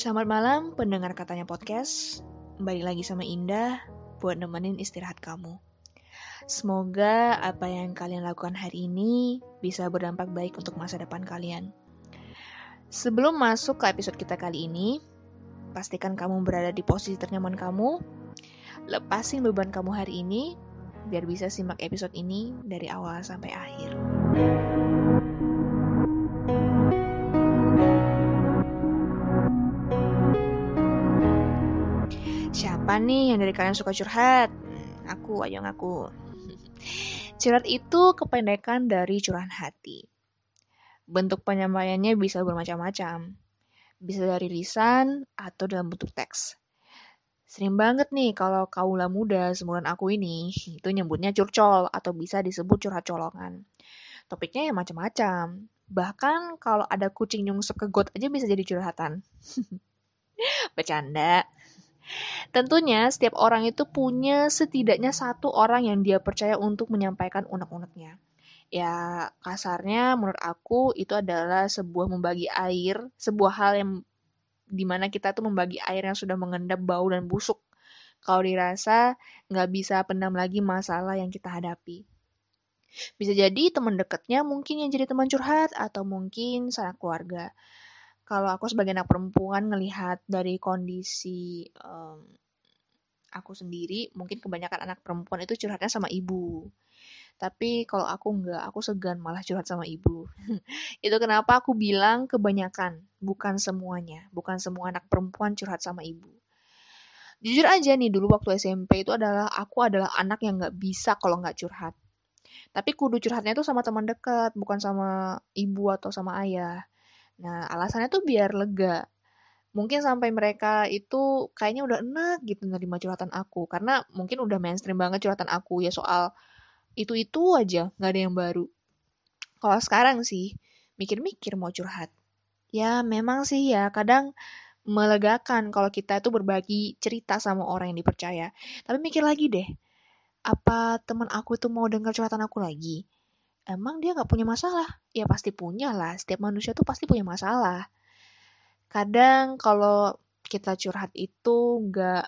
Selamat malam pendengar katanya podcast. Balik lagi sama Indah buat nemenin istirahat kamu. Semoga apa yang kalian lakukan hari ini bisa berdampak baik untuk masa depan kalian. Sebelum masuk ke episode kita kali ini, pastikan kamu berada di posisi ternyaman kamu. Lepasin beban kamu hari ini biar bisa simak episode ini dari awal sampai akhir. Siapa nih yang dari kalian suka curhat? Hmm, Aku, ayo ngaku. Curhat itu kependekan dari curahan hati. Bentuk penyampaiannya bisa bermacam-macam. Bisa dari lisan atau dalam bentuk teks. Sering banget nih kalau kaula muda semuran aku ini, itu nyebutnya curcol atau bisa disebut curhat colongan. Topiknya ya macam-macam. Bahkan kalau ada kucing nyungsep ke got aja bisa jadi curhatan. Bercanda. Tentunya setiap orang itu punya setidaknya satu orang yang dia percaya untuk menyampaikan unek-uneknya. Ya kasarnya menurut aku itu adalah sebuah membagi air, sebuah hal yang di mana kita tuh membagi air yang sudah mengendap bau dan busuk. Kalau dirasa nggak bisa pendam lagi masalah yang kita hadapi. Bisa jadi teman dekatnya mungkin yang jadi teman curhat atau mungkin sanak keluarga kalau aku sebagai anak perempuan ngelihat dari kondisi em, aku sendiri, mungkin kebanyakan anak perempuan itu curhatnya sama ibu. Tapi kalau aku enggak, aku segan malah curhat sama ibu. itu kenapa aku bilang kebanyakan, bukan semuanya. Bukan semua anak perempuan curhat sama ibu. Jujur aja nih, dulu waktu SMP itu adalah aku adalah anak yang nggak bisa kalau nggak curhat. Tapi kudu curhatnya itu sama teman dekat, bukan sama ibu atau sama ayah. Nah, alasannya tuh biar lega. Mungkin sampai mereka itu kayaknya udah enak gitu nerima curhatan aku. Karena mungkin udah mainstream banget curhatan aku ya soal itu-itu aja, nggak ada yang baru. Kalau sekarang sih, mikir-mikir mau curhat. Ya memang sih ya, kadang melegakan kalau kita itu berbagi cerita sama orang yang dipercaya. Tapi mikir lagi deh, apa teman aku itu mau dengar curhatan aku lagi? Emang dia nggak punya masalah? Ya pasti punya lah. Setiap manusia tuh pasti punya masalah. Kadang kalau kita curhat itu nggak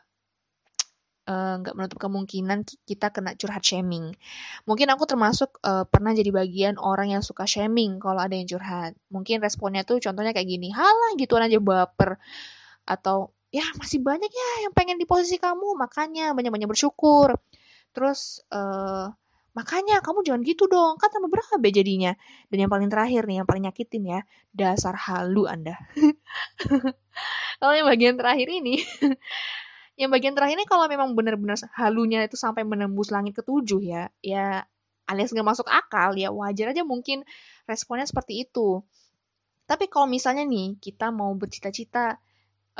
eh, nggak menutup kemungkinan ki- kita kena curhat shaming. Mungkin aku termasuk eh, pernah jadi bagian orang yang suka shaming kalau ada yang curhat. Mungkin responnya tuh contohnya kayak gini, halah gituan aja baper. Atau ya masih banyak ya yang pengen di posisi kamu, makanya banyak-banyak bersyukur. Terus eh Makanya kamu jangan gitu dong, kan tambah berabe jadinya. Dan yang paling terakhir nih, yang paling nyakitin ya, dasar halu Anda. Kalau yang bagian terakhir ini, yang bagian terakhir ini kalau memang benar-benar halunya itu sampai menembus langit ketujuh ya, ya alias nggak masuk akal ya wajar aja mungkin responnya seperti itu. Tapi kalau misalnya nih kita mau bercita-cita,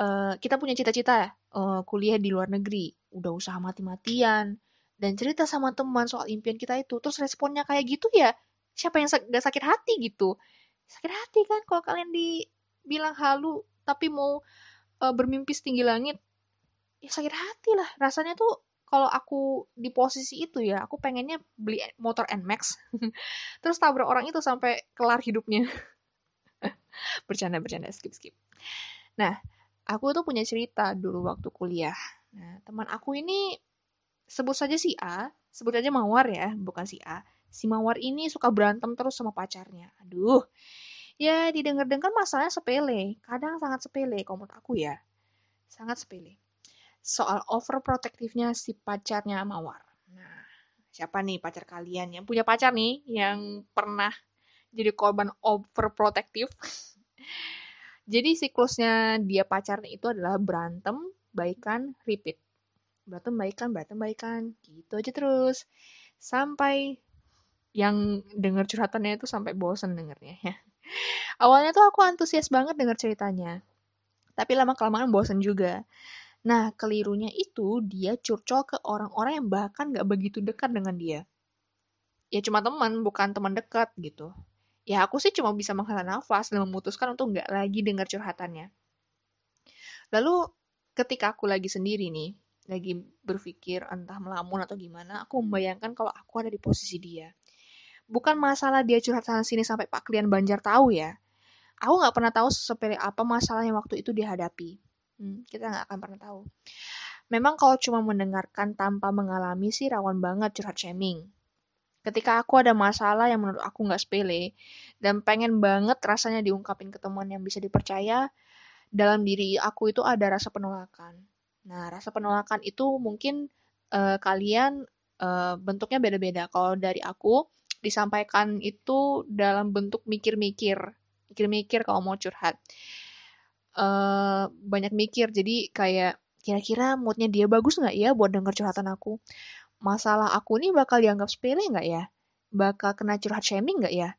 eh, kita punya cita-cita eh, kuliah di luar negeri, udah usaha mati-matian, dan cerita sama teman soal impian kita itu, terus responnya kayak gitu ya, siapa yang gak sakit hati gitu? Sakit hati kan kalau kalian dibilang halu, tapi mau eh, bermimpi setinggi langit, ya sakit hati lah. Rasanya tuh kalau aku di posisi itu ya, aku pengennya beli motor NMAX, terus tabrak orang itu sampai kelar hidupnya. Bercanda-bercanda, skip-skip. Nah, aku tuh punya cerita dulu waktu kuliah. Nah, teman aku ini sebut saja si A, sebut aja Mawar ya, bukan si A. Si Mawar ini suka berantem terus sama pacarnya. Aduh, ya didengar-dengar masalahnya sepele. Kadang sangat sepele, kalau menurut aku ya. Sangat sepele. Soal overprotectivenya si pacarnya Mawar. Nah, siapa nih pacar kalian yang punya pacar nih, yang pernah jadi korban overprotective? Jadi siklusnya dia pacarnya itu adalah berantem, baikan, repeat berantem baikan berantem baikan gitu aja terus. Sampai yang dengar curhatannya itu sampai bosen dengernya. Ya awalnya tuh aku antusias banget dengar ceritanya. Tapi lama kelamaan bosen juga. Nah kelirunya itu dia curcol ke orang-orang yang bahkan gak begitu dekat dengan dia. Ya cuma teman bukan teman dekat gitu. Ya aku sih cuma bisa menghela nafas dan memutuskan untuk nggak lagi dengar curhatannya. Lalu ketika aku lagi sendiri nih lagi berpikir entah melamun atau gimana, aku membayangkan kalau aku ada di posisi dia. Bukan masalah dia curhat sana sini sampai Pak Klian Banjar tahu ya. aku nggak pernah tahu sepele apa masalah yang waktu itu dihadapi. Hmm, kita nggak akan pernah tahu. Memang kalau cuma mendengarkan tanpa mengalami sih rawan banget curhat shaming. Ketika aku ada masalah yang menurut aku nggak sepele, dan pengen banget rasanya diungkapin ke teman yang bisa dipercaya, dalam diri aku itu ada rasa penolakan. Nah, rasa penolakan itu mungkin uh, kalian uh, bentuknya beda-beda. Kalau dari aku, disampaikan itu dalam bentuk mikir-mikir. Mikir-mikir kalau mau curhat. Uh, banyak mikir, jadi kayak kira-kira moodnya dia bagus nggak ya buat denger curhatan aku? masalah aku nih bakal dianggap sepele nggak ya? Bakal kena curhat shaming nggak ya?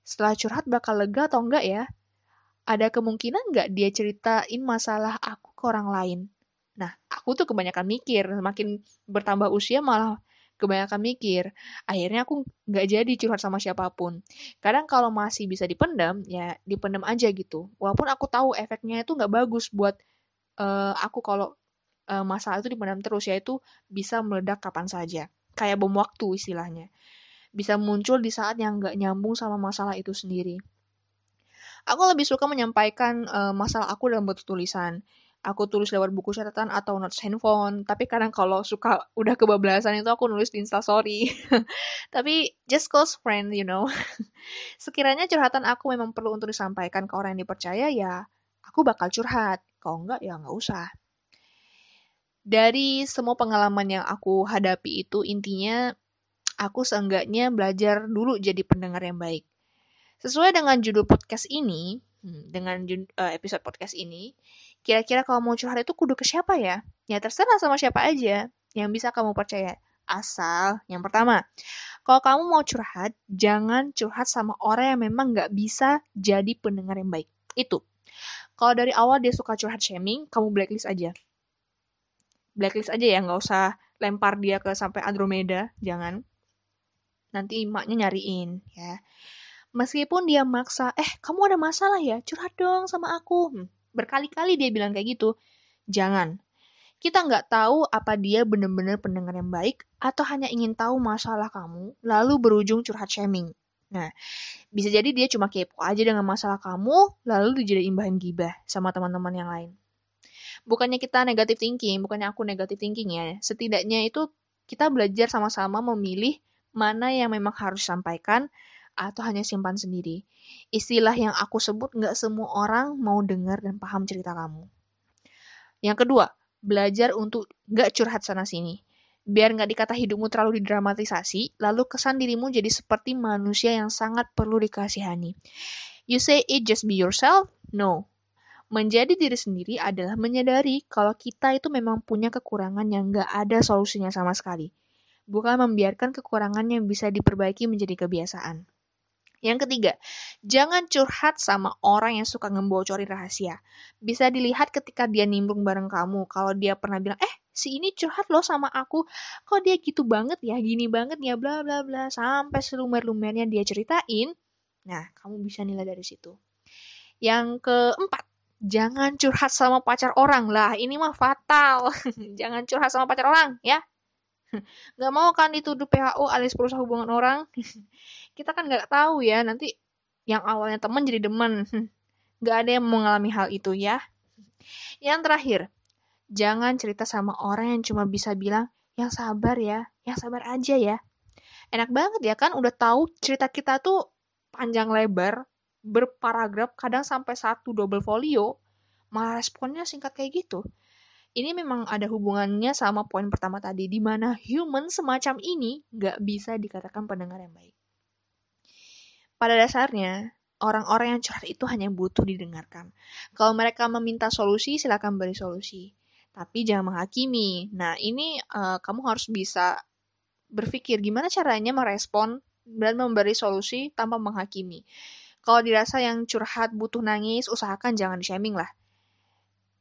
Setelah curhat bakal lega atau enggak ya? Ada kemungkinan nggak dia ceritain masalah aku ke orang lain? Nah, aku tuh kebanyakan mikir, semakin bertambah usia malah kebanyakan mikir. Akhirnya aku nggak jadi curhat sama siapa pun. Kadang kalau masih bisa dipendam, ya dipendam aja gitu. Walaupun aku tahu efeknya itu nggak bagus buat uh, aku kalau uh, masalah itu dipendam terus yaitu bisa meledak kapan saja kayak bom waktu istilahnya bisa muncul di saat yang nggak nyambung sama masalah itu sendiri aku lebih suka menyampaikan uh, masalah aku dalam bentuk tulisan aku tulis lewat buku catatan atau notes handphone. Tapi kadang kalau suka udah kebablasan itu aku nulis di instastory tapi just close friend you know. Sekiranya curhatan aku memang perlu untuk disampaikan ke orang yang dipercaya ya aku bakal curhat. Kalau enggak ya nggak usah. Dari semua pengalaman yang aku hadapi itu intinya aku seenggaknya belajar dulu jadi pendengar yang baik. Sesuai dengan judul podcast ini, hmm, dengan uh, episode podcast ini, kira-kira kalau mau curhat itu kudu ke siapa ya? Ya terserah sama siapa aja yang bisa kamu percaya. Asal, yang pertama, kalau kamu mau curhat, jangan curhat sama orang yang memang nggak bisa jadi pendengar yang baik. Itu. Kalau dari awal dia suka curhat shaming, kamu blacklist aja blacklist aja ya nggak usah lempar dia ke sampai Andromeda jangan nanti emaknya nyariin ya meskipun dia maksa eh kamu ada masalah ya curhat dong sama aku hmm, berkali-kali dia bilang kayak gitu jangan. Kita nggak tahu apa dia benar-benar pendengar yang baik atau hanya ingin tahu masalah kamu lalu berujung curhat shaming. Nah, bisa jadi dia cuma kepo aja dengan masalah kamu, lalu dijadiin bahan gibah sama teman-teman yang lain. Bukannya kita negatif thinking, bukannya aku negatif thinking ya. Setidaknya itu kita belajar sama-sama memilih mana yang memang harus sampaikan atau hanya simpan sendiri. Istilah yang aku sebut nggak semua orang mau dengar dan paham cerita kamu. Yang kedua, belajar untuk nggak curhat sana-sini. Biar nggak dikata hidupmu terlalu didramatisasi, lalu kesan dirimu jadi seperti manusia yang sangat perlu dikasihani. You say it just be yourself? No, Menjadi diri sendiri adalah menyadari kalau kita itu memang punya kekurangan yang gak ada solusinya sama sekali. Bukan membiarkan kekurangan yang bisa diperbaiki menjadi kebiasaan. Yang ketiga, jangan curhat sama orang yang suka ngebocorin rahasia. Bisa dilihat ketika dia nimbrung bareng kamu. Kalau dia pernah bilang, eh si ini curhat loh sama aku. Kok dia gitu banget ya, gini banget ya, bla bla bla. Sampai selumer-lumernya dia ceritain. Nah, kamu bisa nilai dari situ. Yang keempat, jangan curhat sama pacar orang lah ini mah fatal jangan curhat sama pacar orang ya nggak mau kan dituduh PHO alias perusahaan hubungan orang. Kita kan nggak tahu ya nanti yang awalnya teman jadi demen. Nggak ada yang mengalami hal itu ya. Yang terakhir jangan cerita sama orang yang cuma bisa bilang yang sabar ya yang sabar aja ya. Enak banget ya kan udah tahu cerita kita tuh panjang lebar berparagraf kadang sampai satu double folio malah responnya singkat kayak gitu ini memang ada hubungannya sama poin pertama tadi di mana human semacam ini nggak bisa dikatakan pendengar yang baik. Pada dasarnya orang-orang yang curhat itu hanya butuh didengarkan. Kalau mereka meminta solusi silakan beri solusi. Tapi jangan menghakimi. Nah ini uh, kamu harus bisa berpikir gimana caranya merespon dan memberi solusi tanpa menghakimi. Kalau dirasa yang curhat butuh nangis, usahakan jangan di-shaming lah.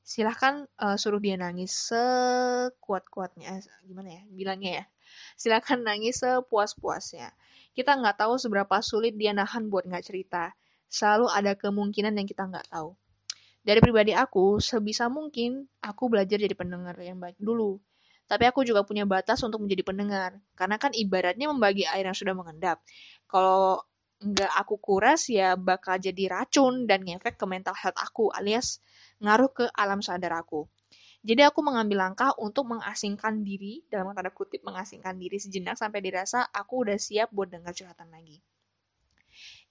Silahkan uh, suruh dia nangis sekuat-kuatnya. Eh, gimana ya bilangnya ya? Silahkan nangis sepuas-puasnya. Kita nggak tahu seberapa sulit dia nahan buat nggak cerita. Selalu ada kemungkinan yang kita nggak tahu. Dari pribadi aku, sebisa mungkin aku belajar jadi pendengar yang baik dulu. Tapi aku juga punya batas untuk menjadi pendengar. Karena kan ibaratnya membagi air yang sudah mengendap. Kalau nggak aku kuras ya bakal jadi racun dan ngefek ke mental health aku alias ngaruh ke alam sadar aku. Jadi aku mengambil langkah untuk mengasingkan diri, dalam tanda kutip mengasingkan diri sejenak sampai dirasa aku udah siap buat dengar curhatan lagi.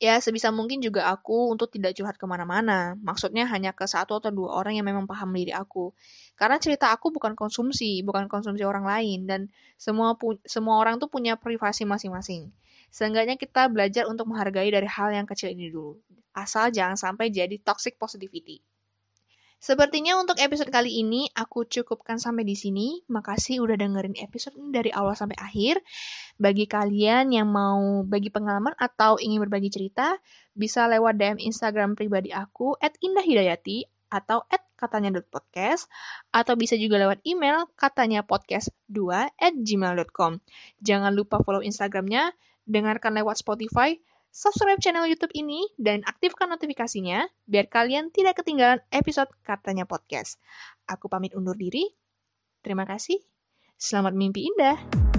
Ya, sebisa mungkin juga aku untuk tidak curhat ke mana-mana. Maksudnya hanya ke satu atau dua orang yang memang paham diri aku. Karena cerita aku bukan konsumsi, bukan konsumsi orang lain. Dan semua semua orang tuh punya privasi masing-masing. Seenggaknya kita belajar untuk menghargai dari hal yang kecil ini dulu. Asal jangan sampai jadi toxic positivity. Sepertinya untuk episode kali ini aku cukupkan sampai di sini. Makasih udah dengerin episode ini dari awal sampai akhir. Bagi kalian yang mau bagi pengalaman atau ingin berbagi cerita, bisa lewat DM Instagram pribadi aku @indahhidayati atau at katanya.podcast atau bisa juga lewat email katanya podcast2 at gmail.com. Jangan lupa follow Instagramnya, dengarkan lewat Spotify, subscribe channel YouTube ini, dan aktifkan notifikasinya biar kalian tidak ketinggalan episode Katanya Podcast. Aku pamit undur diri. Terima kasih. Selamat mimpi indah.